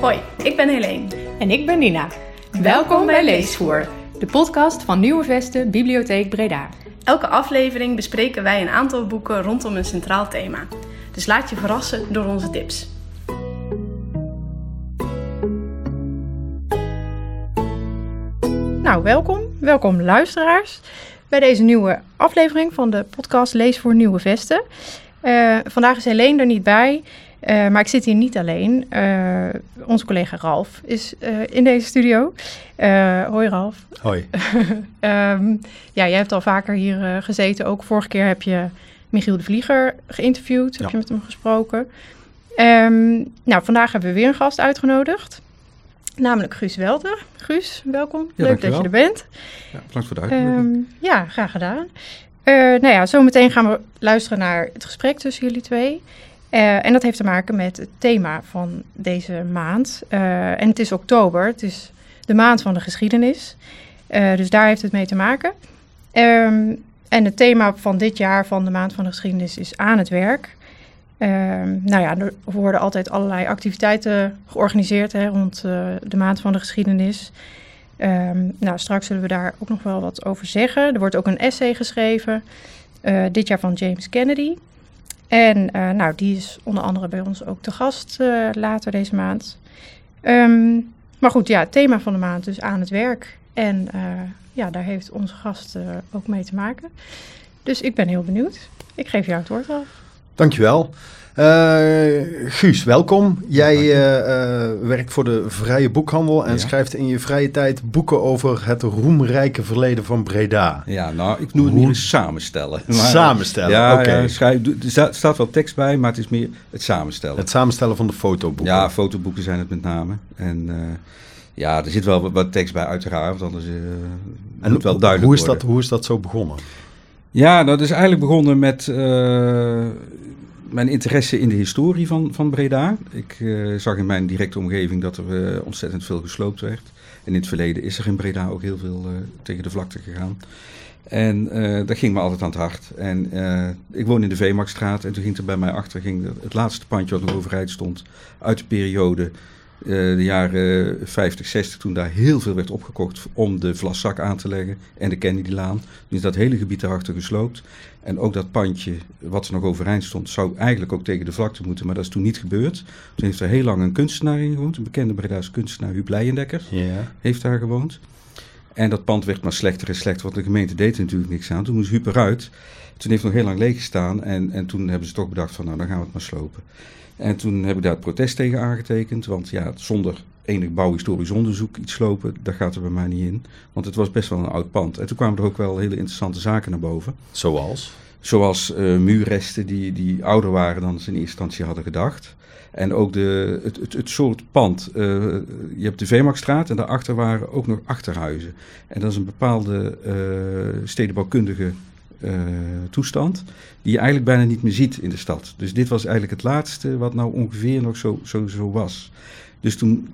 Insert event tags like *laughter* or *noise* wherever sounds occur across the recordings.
Hoi, ik ben Helene. En ik ben Nina. Welkom bij Leesvoer, de podcast van Nieuwe Vesten Bibliotheek Breda. Elke aflevering bespreken wij een aantal boeken rondom een centraal thema. Dus laat je verrassen door onze tips. Nou, welkom. Welkom luisteraars bij deze nieuwe aflevering van de podcast Lees voor Nieuwe Vesten. Uh, vandaag is Helene er niet bij, uh, maar ik zit hier niet alleen. Uh, onze collega Ralf is in deze studio. hoi Ralf. Hoi. um, *laughs* ja, jij hebt al vaker hier gezeten. Ook vorige keer heb je Michiel de Vlieger geïnterviewd. Ja. Heb je met hem gesproken. Um, nou, vandaag hebben we weer een gast uitgenodigd. Namelijk Guus Welter. Guus, welkom. Ja, Leuk dat je er bent. Ja, bedankt voor de uitnodiging. Um, ja, graag gedaan. Nou ja, zometeen gaan we luisteren naar het gesprek tussen jullie twee. Uh, en dat heeft te maken met het thema van deze maand. Uh, en het is oktober, het is de maand van de geschiedenis. dus daar heeft het mee te maken. Um, en het thema van dit jaar van de maand van de geschiedenis is aan het werk. Um, nou ja, er worden altijd allerlei activiteiten georganiseerd hè, rond de maand van de geschiedenis. Um, nou, straks zullen we daar ook nog wel wat over zeggen. Er wordt ook een essay geschreven, dit jaar van James Kennedy. En uh, nou, die is onder andere bij ons ook te gast later deze maand. Um, maar goed, ja, het thema van de maand dus aan het werk. En ja, daar heeft onze gast ook mee te maken. Dus ik ben heel benieuwd. Ik geef jou het woord af. Dankjewel. Uh, Guus, welkom. Jij uh, uh, werkt voor de Vrije Boekhandel en ja. schrijft in je vrije tijd boeken over het roemrijke verleden van Breda. Ja, nou, ik noem het meer samenstellen. Maar, samenstellen, ja, oké. Okay. Ja, schrijf, er staat wel tekst bij, maar het is meer het samenstellen. Het samenstellen van de fotoboeken. Ja, fotoboeken zijn het met name. En ja, er zit wel wat, tekst bij uiteraard, want anders en moet wel duidelijk hoe is worden. Dat, hoe is dat zo begonnen? Ja, dat is eigenlijk begonnen met mijn interesse in de historie van, van Breda. Ik uh, zag in mijn directe omgeving dat er uh, ontzettend veel gesloopt werd. En in het verleden is er in Breda ook heel veel uh, tegen de vlakte gegaan. En dat ging me altijd aan het hart. En ik woon in de Veemarktstraat en toen ging er bij mij achter ging het laatste pandje wat nog overeind stond uit de periode de jaren 50, 60, toen daar heel veel werd opgekocht om de Vlaszak aan te leggen en de Kennedylaan. Toen is dat hele gebied daarachter gesloopt. En ook dat pandje wat er nog overeind stond, zou eigenlijk ook tegen de vlakte moeten, maar dat is toen niet gebeurd. Toen heeft er heel lang een kunstenaar in gewoond, een bekende Breda's kunstenaar, Huub Leijendekker, ja. heeft daar gewoond. En dat pand werd maar slechter en slechter, want de gemeente deed er natuurlijk niks aan. Toen moest Huub eruit. Toen heeft het nog heel lang leeg gestaan en, en toen hebben ze toch bedacht van nou, dan gaan we het maar slopen. En toen heb ik daar het protest tegen aangetekend, want ja, zonder enig bouwhistorisch onderzoek iets slopen, daar gaat er bij mij niet in. Want het was best wel een oud pand. En toen kwamen er ook wel hele interessante zaken naar boven. Zoals? Zoals uh, muurresten die, die ouder waren dan ze in eerste instantie hadden gedacht. En ook de, het, het, het soort pand. Uh, je hebt de Veemarktstraat en daarachter waren ook nog achterhuizen. En dat is een bepaalde uh, stedenbouwkundige toestand die je eigenlijk bijna niet meer ziet in de stad. Dus dit was eigenlijk het laatste wat nou ongeveer nog zo, zo, zo was. Dus toen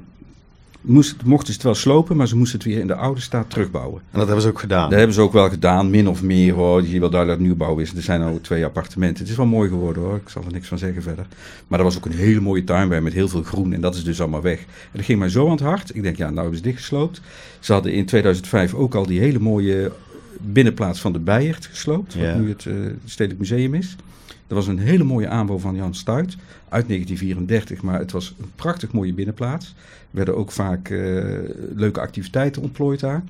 moest, mochten ze het wel slopen, maar ze moesten het weer in de oude staat terugbouwen. En dat hebben ze ook gedaan? Dat hebben ze ook wel gedaan, min of meer hoor. Je ziet wel duidelijk dat het nieuwbouw is. Er zijn nou twee appartementen. Het is wel mooi geworden hoor, ik zal er niks van zeggen verder. Maar er was ook een hele mooie tuin bij met heel veel groen en dat is dus allemaal weg. En dat ging mij zo aan het hart. Ik denk, ja, nou hebben ze dichtgesloopt. Ze hadden in 2005 ook al die hele mooie binnenplaats van de Bijert gesloopt, Ja. wat nu het, uh, Stedelijk Museum is. Dat was een hele mooie aanbouw van Jan Stuit uit 1934, maar het was een prachtig mooie binnenplaats. Er werden ook vaak uh, leuke activiteiten ontplooid daar.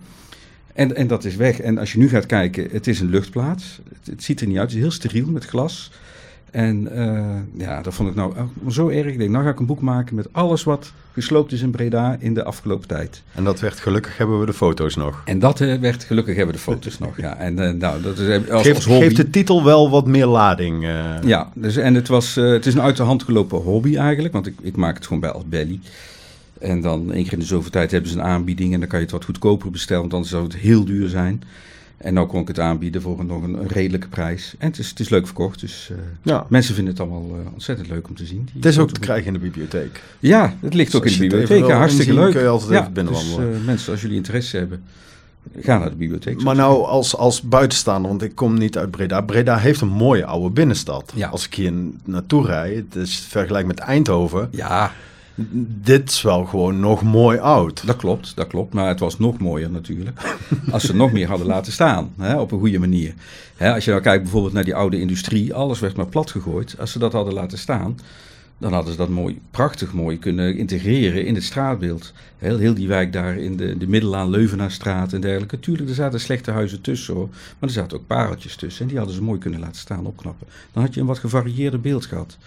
En, en dat is weg. En als je nu gaat kijken, het is een luchtplaats. Het, het ziet er niet uit, het is heel steriel met glas. En uh, ja, dat vond ik nou zo erg. Ik denk, nou ga ik een boek maken met alles wat gesloopt is in Breda in de afgelopen tijd. En dat werd, gelukkig hebben we de foto's nog. En dat uh, werd, gelukkig hebben we de foto's nog, ja. En uh, nou, dat is als, hobby. geeft de titel wel wat meer lading. Ja, dus, en het, was, het is een uit de hand gelopen hobby eigenlijk, want ik, ik maak het gewoon bij als belly. En dan één keer in de zoveel tijd hebben ze een aanbieding en dan kan je het wat goedkoper bestellen, want anders zou het heel duur zijn. En nou kon ik het aanbieden voor een, nog een, een redelijke prijs. En het is, het is leuk verkocht, dus uh, ja. mensen vinden het allemaal uh, ontzettend leuk om te zien. Het is ook te krijgen in de bibliotheek. Ja, het ligt dus ook in de bibliotheek. Ja, hartstikke inzien, leuk. kun je altijd ja, even binnenwandelen. Dus uh, mensen, als jullie interesse hebben, ga naar de bibliotheek. Maar nou, als, als buitenstaander, want ik kom niet uit Breda. Breda heeft een mooie oude binnenstad. Ja. Als ik hier naartoe rijd, het is vergelijk met Eindhoven. Ja. Dit is wel gewoon nog mooi oud. Dat klopt, dat klopt. Maar het was nog mooier natuurlijk. *laughs* als ze nog meer hadden laten staan. Hè, op een goede manier. Hè, als je nou kijkt bijvoorbeeld naar die oude industrie. Alles werd maar plat gegooid. Als ze dat hadden laten staan. Dan hadden ze dat mooi, prachtig mooi kunnen integreren in het straatbeeld. Heel, heel die wijk daar in de, de Middelaan, Leuvenaarsstraat en dergelijke. Tuurlijk, er zaten slechte huizen tussen hoor. Maar er zaten ook pareltjes tussen. En die hadden ze mooi kunnen laten staan, opknappen. Dan had je een wat gevarieerder beeld gehad.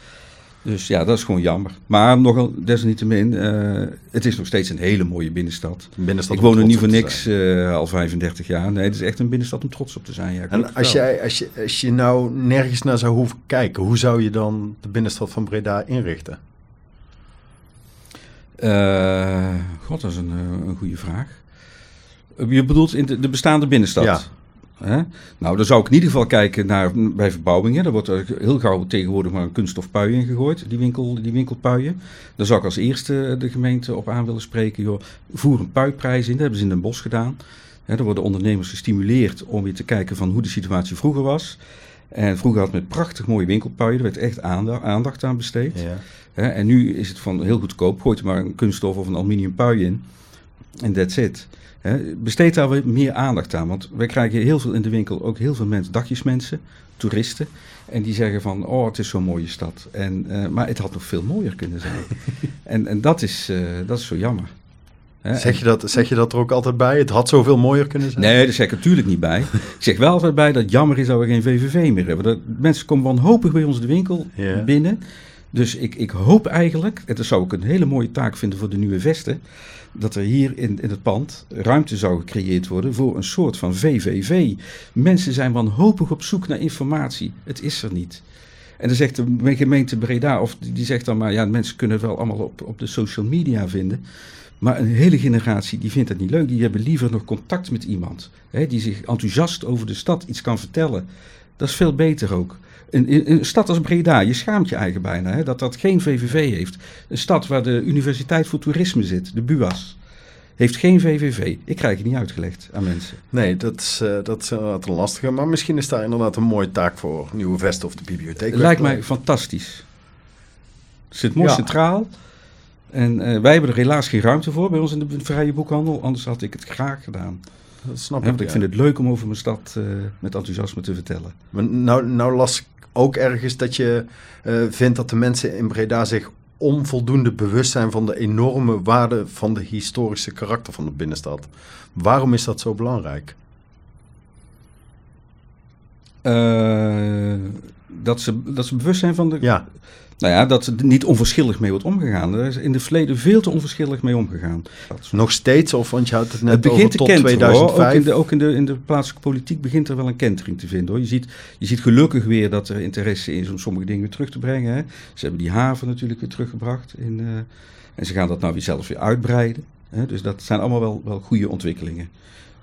Dus ja, dat is gewoon jammer. Maar nogal, desalniettemin, uh, het is nog steeds een hele mooie binnenstad. binnenstad ik woon er niet voor niks uh, al 35 jaar. Nee, het is echt een binnenstad om trots op te zijn. Ja, en als, jij, als, je, als je nou nergens naar zou hoeven kijken, hoe zou je dan de binnenstad van Breda inrichten? Uh, God, dat is een, een goede vraag. Je bedoelt in de, de bestaande binnenstad? Ja. Hè? Nou, dan zou ik in ieder geval kijken naar bij verbouwingen. Daar wordt er heel gauw tegenwoordig maar een kunststof pui in gegooid, die, winkel, die winkelpuien. Daar zou ik als eerste de gemeente op aan willen spreken. Joh, voer een puiprijs in, dat hebben ze in Den Bosch gedaan. Hè, daar worden ondernemers gestimuleerd om weer te kijken van hoe de situatie vroeger was. En vroeger had men prachtig mooie winkelpuien, er werd echt aandacht aan besteed. Ja. Hè, en nu is het van heel goedkoop, gooit er maar een kunststof of een aluminium pui in. En that's it. He, besteed daar weer meer aandacht aan. Want wij krijgen heel veel in de winkel, ook heel veel mensen, dagjesmensen, toeristen. En die zeggen van, oh, het is zo'n mooie stad. En, uh, maar het had nog veel mooier kunnen zijn. *laughs* en en dat, is, uh, dat is zo jammer. He, zeg, je dat, zeg je dat er ook altijd bij? Het had zoveel mooier kunnen zijn? Nee, dat zeg ik natuurlijk niet bij. ik zeg wel altijd bij dat het jammer is dat we geen VVV meer hebben. Dat mensen komen wanhopig bij ons de winkel binnen. Dus ik, ik hoop eigenlijk, en dat zou ik een hele mooie taak vinden voor de nieuwe vesten dat er hier in, in het pand ruimte zou gecreëerd worden voor een soort van VVV. Mensen zijn wanhopig op zoek naar informatie. Het is er niet. En dan zegt de gemeente Breda, of die zegt dan maar, ja, mensen kunnen het wel allemaal op, op de social media vinden. Maar een hele generatie die vindt dat niet leuk. Die hebben liever nog contact met iemand. Hè, die zich enthousiast over de stad iets kan vertellen. Dat is veel beter ook. Een, een, stad als Breda, je schaamt je eigen bijna hè, dat dat geen VVV heeft. Een stad waar de Universiteit voor Toerisme zit, de BUAS, heeft geen VVV. Ik krijg het niet uitgelegd aan mensen. Nee, dat is, uh, dat is inderdaad een lastige. Maar misschien is daar inderdaad een mooie taak voor Nieuwe Vest of de bibliotheek. Lijkt mij fantastisch. Het zit mooi ja. centraal. En uh, wij hebben er helaas geen ruimte voor bij ons in de vrije boekhandel. Anders had ik het graag gedaan. Dat snap ik. Ik vind het leuk om over mijn stad uh, met enthousiasme te vertellen. Maar nou, nou las ik ook ergens dat je uh, vindt dat de mensen in Breda zich onvoldoende bewust zijn van de enorme waarde van de historische karakter van de binnenstad. Waarom is dat zo belangrijk? Uh, dat, ze, dat ze bewust zijn van de. Ja. Nou ja, dat er niet onverschillig mee wordt omgegaan. Er is in het verleden veel te onverschillig mee omgegaan. Nog steeds? Of want je had het net het begint over tot kenteren, 2005. Ook, in de, ook in, de, in de plaatselijke politiek begint er wel een kentering te vinden. Hoor. Je, ziet, je ziet gelukkig weer dat er interesse is om sommige dingen weer terug te brengen. Hè. Ze hebben die haven natuurlijk weer teruggebracht. In, uh, en ze gaan dat nou weer zelfs weer uitbreiden. Hè. Dus dat zijn allemaal wel, wel goede ontwikkelingen.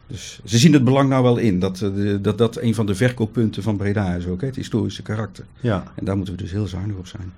Dus ze zien het belang nou wel in. Dat, dat dat een van de verkooppunten van Breda is ook. Hè, het historische karakter. Ja. En daar moeten we dus heel zuinig op zijn.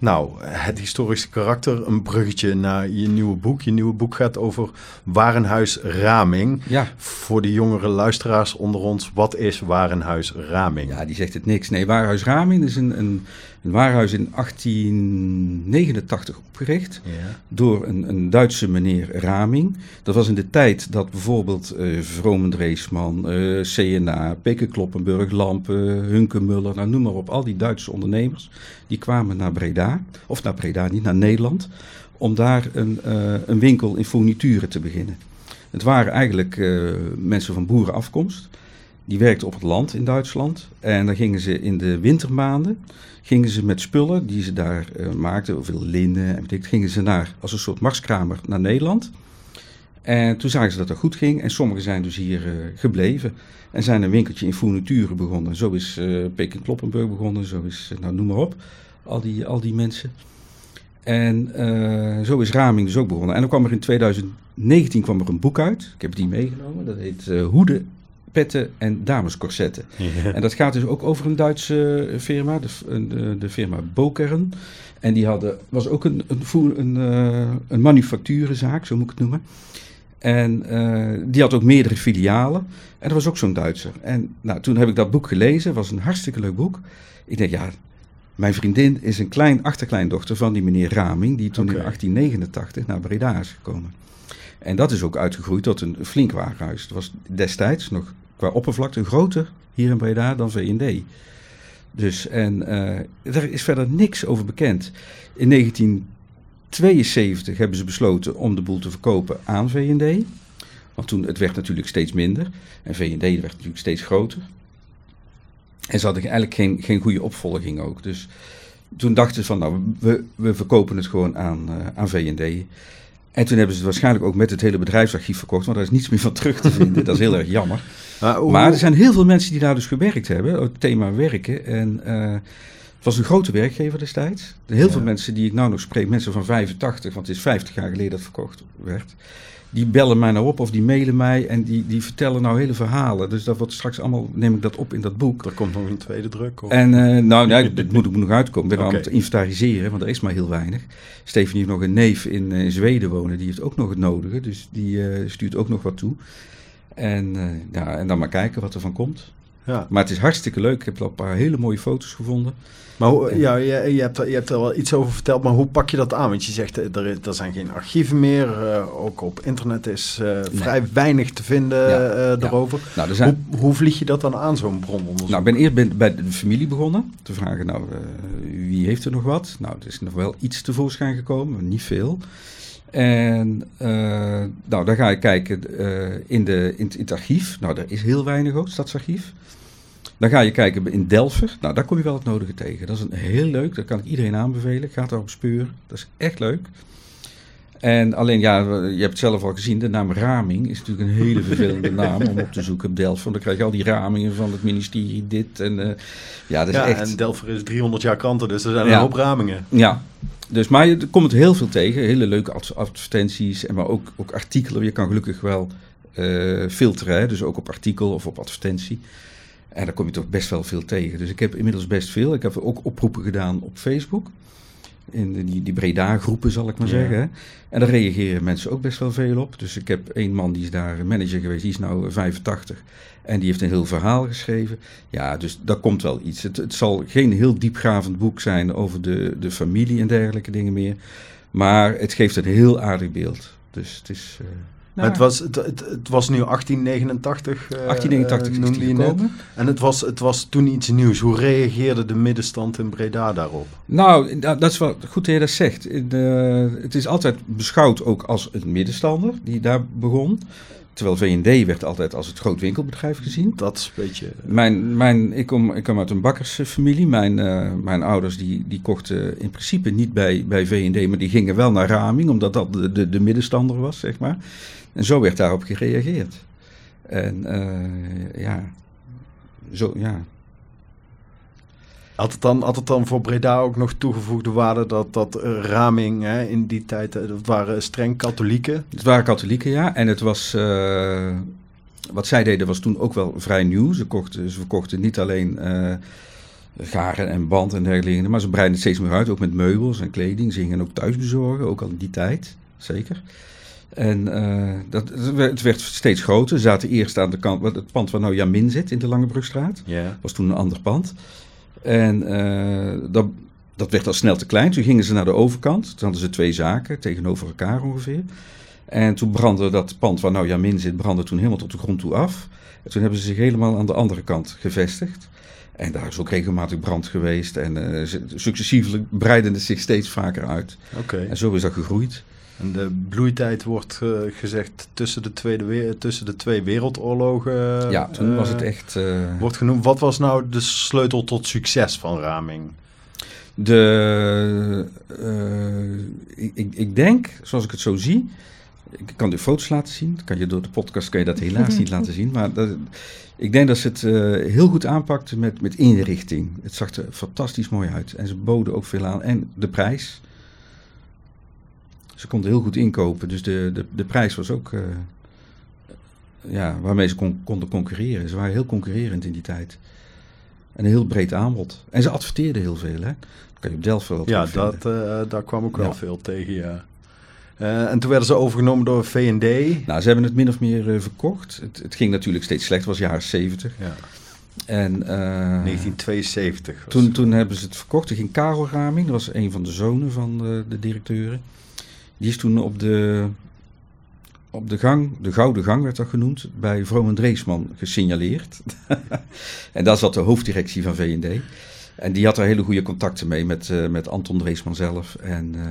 Nou, het historische karakter, een bruggetje naar je nieuwe boek. Je nieuwe boek gaat over Warenhuis Raming. Ja. Voor de jongere luisteraars onder ons, wat is Warenhuis Raming? Ja, die zegt het niks. Nee, Warenhuis Raming is een, een, een warenhuis in 1889 opgericht Ja. door een, een Duitse meneer Raming. Dat was in de tijd dat bijvoorbeeld uh, Vromen Dreesman, uh, CNA, Peke Kloppenburg, Lampen, Hunkemuller, nou noem maar op, al die Duitse ondernemers, die kwamen naar Breda, of naar Breda niet, naar Nederland, om daar een, uh, een winkel in fournituren te beginnen. Het waren eigenlijk mensen van boerenafkomst. Die werkten op het land in Duitsland. En dan gingen ze in de wintermaanden gingen ze met spullen die ze daar uh, maakten, veel linnen en betekent, gingen ze naar, als een soort marskramer naar Nederland. En toen zagen ze dat het goed ging en sommigen zijn dus hier uh, gebleven. En zijn een winkeltje in fournituren begonnen. Zo is uh, Peking Kloppenburg begonnen, zo is, nou noem maar op, al die, al die mensen. En zo is Raming dus ook begonnen. En dan kwam er in 2019 kwam er een boek uit. Ik heb die meegenomen. Dat heet uh, Hoeden, Petten en Damescorsetten. Ja. En dat gaat dus ook over een Duitse firma, de, de, de firma Bokeren. En die hadden, was ook een, een, een, uh, een manufacturenzaak, zo moet ik het noemen. En uh, die had ook meerdere filialen. En dat was ook zo'n Duitser. En nou, toen heb ik dat boek gelezen. Was een hartstikke leuk boek. Ik denk, ja, Mijn vriendin is een klein achterkleindochter van die meneer Raming, die toen in 1889 naar Breda is gekomen. En dat is ook uitgegroeid tot een flink warenhuis. Het was destijds nog qua oppervlakte groter hier in Breda dan V&D. Dus, en eh, daar is verder niks over bekend. In 1972 hebben ze besloten om de boel te verkopen aan V&D. Want toen, het werd natuurlijk steeds minder. En V&D werd natuurlijk steeds groter. En ze hadden eigenlijk geen, geen goede opvolging ook. Dus toen dachten ze van, nou, we, we verkopen het gewoon aan, eh, aan V&D. En toen hebben ze het waarschijnlijk ook met het hele bedrijfsarchief verkocht. Maar daar is niets meer van terug te vinden. dat is heel erg jammer. *laughs* Maar, er zijn heel veel mensen die daar dus gewerkt hebben, het thema werken. En eh, het was een grote werkgever destijds. Heel Ja. veel mensen die ik nou nog spreek, mensen van 85, want het is 50 jaar geleden dat verkocht werd. Die bellen mij nou op of die mailen mij en die, die vertellen nou hele verhalen. Dus dat wordt straks allemaal, neem ik dat op in dat boek. er komt nog een tweede druk. Of? En eh, nou, ja, *laughs* dit moet ook nog uitkomen. Ik ben aan het inventariseren, want er is maar heel weinig. Stefanie heeft nog een neef in eh, Zweden wonen, die heeft ook nog het nodige. Dus die eh, stuurt ook nog wat toe. En, ja, en dan maar kijken wat er van komt. Ja. Maar het is hartstikke leuk. Ik heb wel een paar hele mooie foto's gevonden. Maar hoe, ja, je, je, hebt, er- je hebt er wel iets over verteld, maar hoe pak je dat aan? Want je zegt, eh, er, er zijn geen archieven meer. eh, ook op internet is eh, vrij weinig te vinden Ja. Nou, er zijn, Hoe, hoe vlieg je dat dan aan, zo'n brononderzoek? nou, ik ben eerst bij- bij de familie begonnen. Te vragen, nou, wie heeft er nog wat? Nou, er is nog wel iets tevoorschijn gekomen, niet veel. En nou, dan ga ik kijken in, de, in, het- in het archief. Nou, daar is heel weinig ook, stadsarchief. Dan ga je kijken in Delver. Nou, daar kom je wel het nodige tegen. Dat is een heel leuk, dat kan ik iedereen aanbevelen. Ga daarop speuren. Dat is echt leuk. En alleen, ja, je hebt het zelf al gezien, de naam Raming is natuurlijk een hele vervelende *laughs* naam om op te zoeken op Delft. Want dan krijg je al die ramingen van het ministerie, dit en eh, ja, dat is ja, echt... en Delver is 300 jaar kranten, dus er zijn Ja. een hoop ramingen. Ja, dus maar je komt heel veel tegen. Hele leuke ad- advertenties, en maar ook, ook artikelen. Je kan gelukkig wel eh, filteren, hè, dus ook op artikel of op advertentie. En daar kom je toch best wel veel tegen. Dus ik heb inmiddels best veel. Ik heb ook oproepen gedaan op Facebook. In die, die Breda-groepen, zal ik maar Ja. zeggen. En daar reageren mensen ook best wel veel op. Dus ik heb één man die is daar manager geweest, die is nou 85. En die heeft een heel verhaal geschreven. Ja, dus daar komt wel iets. Het, het zal geen heel diepgravend boek zijn over de, de familie en dergelijke dingen meer. Maar het geeft een heel aardig beeld. Dus het is... eh, Maar het, was, het, het, het was nu 1889. eh, 1889 eh, is noemde die je net. En het was, het was toen iets nieuws. Hoe reageerde de middenstand in Breda daarop? Nou, da- dat is wel goed dat je dat zegt. De- het is altijd beschouwd ook als een middenstander die daar begon. Terwijl V&D werd altijd als het groot winkelbedrijf gezien. Dat is een beetje... Mijn, mijn, ik, kom, ik kom uit een bakkersfamilie. Mijn, eh, mijn ouders die, die kochten in principe niet bij, bij V&D, maar die gingen wel naar Raming, omdat dat de, de, de middenstander was, zeg maar. En zo werd daarop gereageerd. En eh, ja, zo, ja. Had het, dan, had het dan voor Breda ook nog toegevoegde waarde dat, dat eh, Raming hè, in die tijd, eh, dat waren streng katholieken. Het waren katholieken, ja. En het was, eh, wat zij deden was toen ook wel vrij nieuw. Ze, kochten, ze verkochten niet alleen eh, garen en band en dergelijke, maar ze breidden het steeds meer uit, ook met meubels en kleding. Ze gingen ook thuis bezorgen, ook al in die tijd, zeker. En eh, dat, het werd- steeds groter. Ze zaten eerst aan de kant, het pand waar nou Jamin zit, in de Langebrugstraat. Ja. was toen een ander pand. En eh, dat, dat werd al snel te klein. Toen gingen ze naar de overkant. Toen hadden ze twee zaken tegenover elkaar ongeveer. En toen brandde dat pand waar nou Jamin zit, brandde toen helemaal tot de grond toe af. En toen hebben ze zich helemaal aan de andere kant gevestigd. En daar is ook regelmatig brand geweest. En successievelijk breidde het zich steeds vaker uit. Oké. En zo is dat gegroeid. En de bloeitijd wordt eh, gezegd tussen de, tweede we- tussen de twee wereldoorlogen. ja, toen was het eh, echt... eh, Wordt genoemd. Wat was nou de sleutel tot succes van Raming? De, eh, ik, ik, ik denk, zoals ik het zo zie, ik kan de foto's laten zien. Kan je door de podcast kan je dat helaas niet *laughs* laten zien. Maar dat, ik denk dat ze het eh, heel goed aanpakten met, met inrichting. Het zag er fantastisch mooi uit. En ze boden ook veel aan. En de prijs. Ze konden heel goed inkopen. Dus de, de, de prijs was ook eh, ja, waarmee ze kon, konden concurreren. Ze waren heel concurrerend in die tijd. En een heel breed aanbod. En ze adverteerden heel veel. Hè? Dat kan je op Delft wel Ja, dat, eh, daar kwam ook wel Ja. veel tegen, ja. Eh, en toen werden ze overgenomen door V&D. Nou, ze hebben het min of meer verkocht. Het, het ging natuurlijk steeds slechter, het was jaren 70. Ja. En, eh, 1972. was toen, toen hebben ze het verkocht. Toen ging Karel Raming, dat was een van de zonen van de, de directeuren. Die is toen op de, op de gang, de Gouden Gang werd dat genoemd, bij Vroom en Dreesman gesignaleerd. *laughs* en daar zat de hoofddirectie van V&D. En die had er hele goede contacten mee met, eh, met Anton Dreesman zelf. En eh,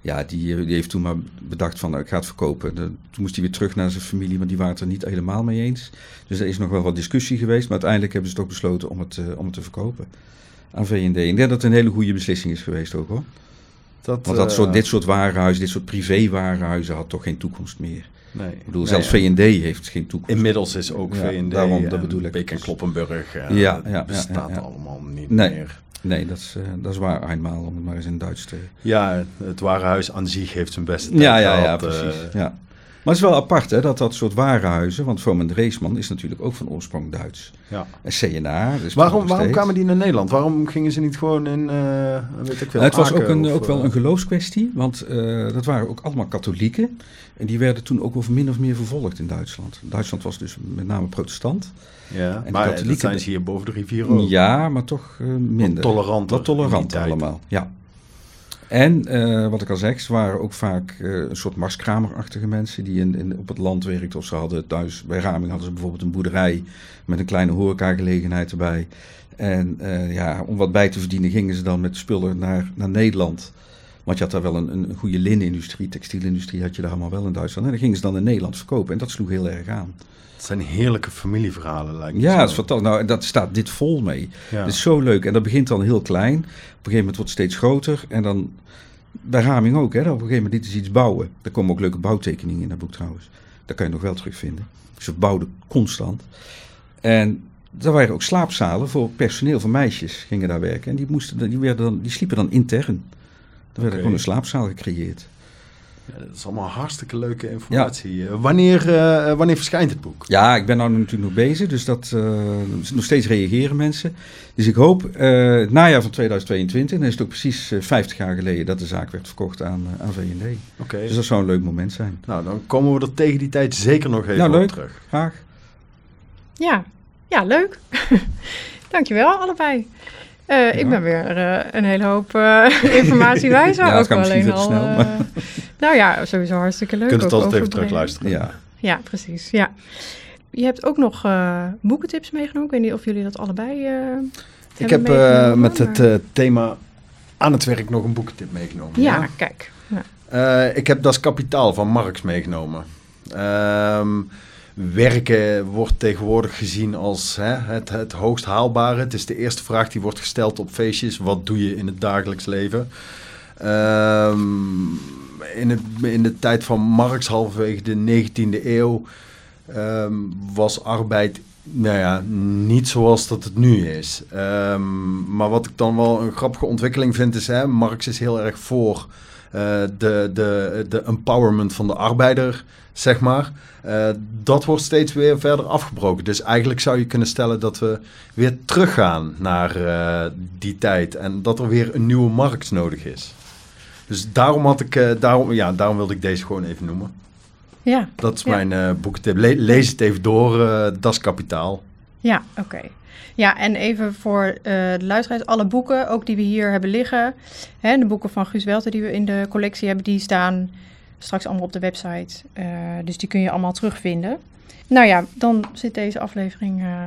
ja, die, eh, die heeft toen maar bedacht van, nou, ik ga het verkopen. Toen moest hij weer terug naar zijn familie, maar die waren het er niet helemaal mee eens. Dus er is nog wel wat discussie geweest, maar uiteindelijk hebben ze ook besloten om het, om het te verkopen aan V&D. Ik denk dat het een hele goede beslissing is geweest ook hoor. Dat, Want dat eh, soort, dit soort warenhuizen, dit soort privé-warenhuizen had toch geen toekomst meer. Nee. Ik bedoel, Nee, zelfs ja. V&D heeft geen toekomst. Inmiddels is ook Ja, V&D daarom, dat en bedoel ik. Beek en Kloppenburg. eh, Ja, ja, ja, bestaat ja, ja. allemaal niet Nee. meer. Nee, dat is, eh, dat is waar eenmaal, om het maar eens in Duits te... Ja, het warenhuis aan zich heeft zijn beste tijd Ja, ja, ja, gehad, precies. eh, ja. Maar het is wel apart hè, dat dat soort warenhuizen, want Vroom en Dreesman is natuurlijk ook van oorsprong Duits. ja. En CNA, dus Waarom, waarom kwamen die naar Nederland? Waarom gingen ze niet gewoon in, eh weet ik veel, Nou, het was ook, een, of, ook wel eh, een geloofskwestie, want eh, dat waren ook allemaal katholieken. En die werden toen ook wel min of meer vervolgd in Duitsland. Duitsland was dus met name protestant. Ja, de maar dat katholieken- zijn ze hier boven de rivier ook. Ja, maar toch eh, minder. Wat toleranter Wat tolerant allemaal, ja. En eh, wat ik al zeg, ze waren ook vaak eh, een soort marskramerachtige mensen die in, in, op het land werkten. Of ze hadden thuis, bij Raming hadden ze bijvoorbeeld een boerderij met een kleine horecagelegenheid erbij. En eh, ja, om wat bij te verdienen gingen ze dan met spullen naar, naar Nederland. Want je had daar wel een, een goede linnenindustrie, textielindustrie had je daar allemaal wel in Duitsland. En dan gingen ze dan in Nederland verkopen en dat sloeg heel erg aan. Het zijn heerlijke familieverhalen, lijkt me Ja, dat is fantastisch. Nou, dat staat dit vol mee. Ja. Het is zo leuk. En dat begint dan heel klein. Op een gegeven moment wordt het steeds groter. En dan, bij Raming ook, hè, op een gegeven moment dit is iets bouwen. Daar komen ook leuke bouwtekeningen in dat boek trouwens. Dat kan je nog wel terugvinden. Ze bouwden constant. En er waren ook slaapzalen voor personeel van meisjes gingen daar werken. En die, moesten, die, werden dan, die sliepen dan intern. Er werd gewoon een slaapzaal gecreëerd. Ja, dat is allemaal hartstikke leuke informatie. Eh, wanneer, eh, wanneer verschijnt het boek? Ja, ik ben nou natuurlijk nog bezig, dus dat, eh, nog steeds reageren mensen. Dus ik hoop eh, het najaar van 2022, dan is het ook precies eh, 50 jaar geleden dat de zaak werd verkocht aan, aan V&D. Oké. Dus dat zou een leuk moment zijn. Nou, dan komen we er tegen die tijd zeker nog even Nou, op leuk. terug. Graag. Ja, ja leuk. *laughs* Dankjewel allebei. Eh, Ik ben weer eh, een hele hoop eh, *laughs* informatie wijzer. Ja, het ook alleen al. snel, maar- nou ja, sowieso hartstikke leuk. Je kunt het altijd even terugluisteren. Ja. Ja, precies. Ja. Je hebt ook nog eh, boekentips meegenomen. Ik weet niet of jullie dat allebei eh Ik heb eh, meegenomen, met het maar- eh, thema aan het werk nog een boekentip meegenomen. ja, kijk. Ja. Eh, ik heb Das Kapitaal van Marx meegenomen. Ehm, werken wordt tegenwoordig gezien als hè, het, het hoogst haalbare. Het is de eerste vraag die wordt gesteld op feestjes. Wat doe je in het dagelijks leven? Ehm, in, het, in de tijd van Marx, halverwege de 19e eeuw, ehm, was arbeid nou ja, niet zoals dat het nu is. Ehm, maar wat ik dan wel een grappige ontwikkeling vind is, hè, Marx is heel erg voor eh, de, de, de empowerment van de arbeider, zeg maar. Eh, dat wordt steeds weer verder afgebroken. Dus eigenlijk zou je kunnen stellen dat we weer teruggaan naar eh, die tijd en dat er weer een nieuwe Marx nodig is. Dus daarom, had ik, eh, daarom, ja, daarom wilde ik deze gewoon even noemen. Ja, Dat is Ja. mijn. Le- lees het even door, Das Kapitaal. ja oké. Ja, en even voor de luisteraars, alle boeken, ook die we hier hebben liggen, hè, de boeken van Guus Welten die we in de collectie hebben, die staan straks allemaal op de website. Eh, dus die kun je allemaal terugvinden. Nou ja, dan zit deze aflevering eh,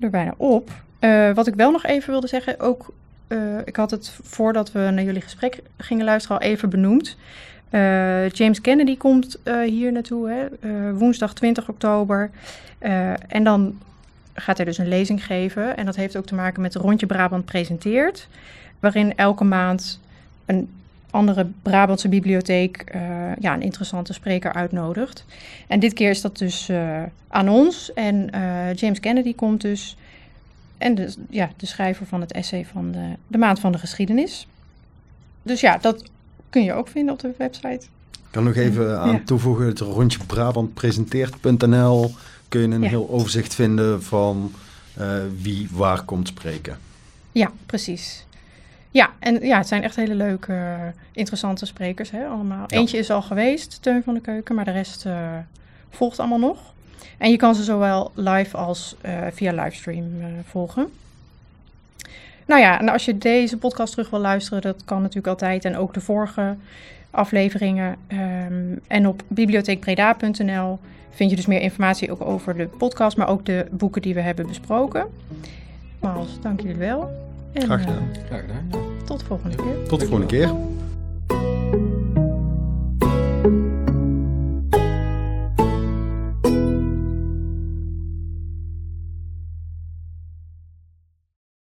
er bijna op. Eh, wat ik wel nog even wilde zeggen, ook, ik had het voordat we naar jullie gesprek gingen luisteren al even benoemd. James Kennedy komt hier naartoe, hè, woensdag 20 oktober. En dan gaat hij dus een lezing geven. En dat heeft ook te maken met Rondje Brabant presenteert. Waarin elke maand een andere Brabantse bibliotheek eh, ja, een interessante spreker uitnodigt. En dit keer is dat dus eh, aan ons. En eh, James Kennedy komt dus. En de, ja, de schrijver van het essay van de, de Maand van de Geschiedenis. Dus ja, dat kun je ook vinden op de website. Ik kan nog even aan Ja. toevoegen, het rondje Brabant presenteert.nl kun je een Ja. heel overzicht vinden van wie waar komt spreken. Ja, precies. Ja, en ja, het zijn echt hele leuke, eh, interessante sprekers, hè, allemaal. Ja. Eentje is al geweest, Teun van de Keuken, maar de rest eh, volgt allemaal nog. En je kan ze zowel live als uh, via livestream uh, volgen. Nou ja, en als je deze podcast terug wil luisteren, dat kan natuurlijk altijd. En ook de vorige afleveringen. Um, en op bibliotheekbreda.nl vind je dus meer informatie ook over de podcast, maar ook de boeken die we hebben besproken. Nogmaals, dank jullie wel. En, Graag gedaan. Uh, Graag gedaan. Tot de volgende keer. Tot de volgende keer.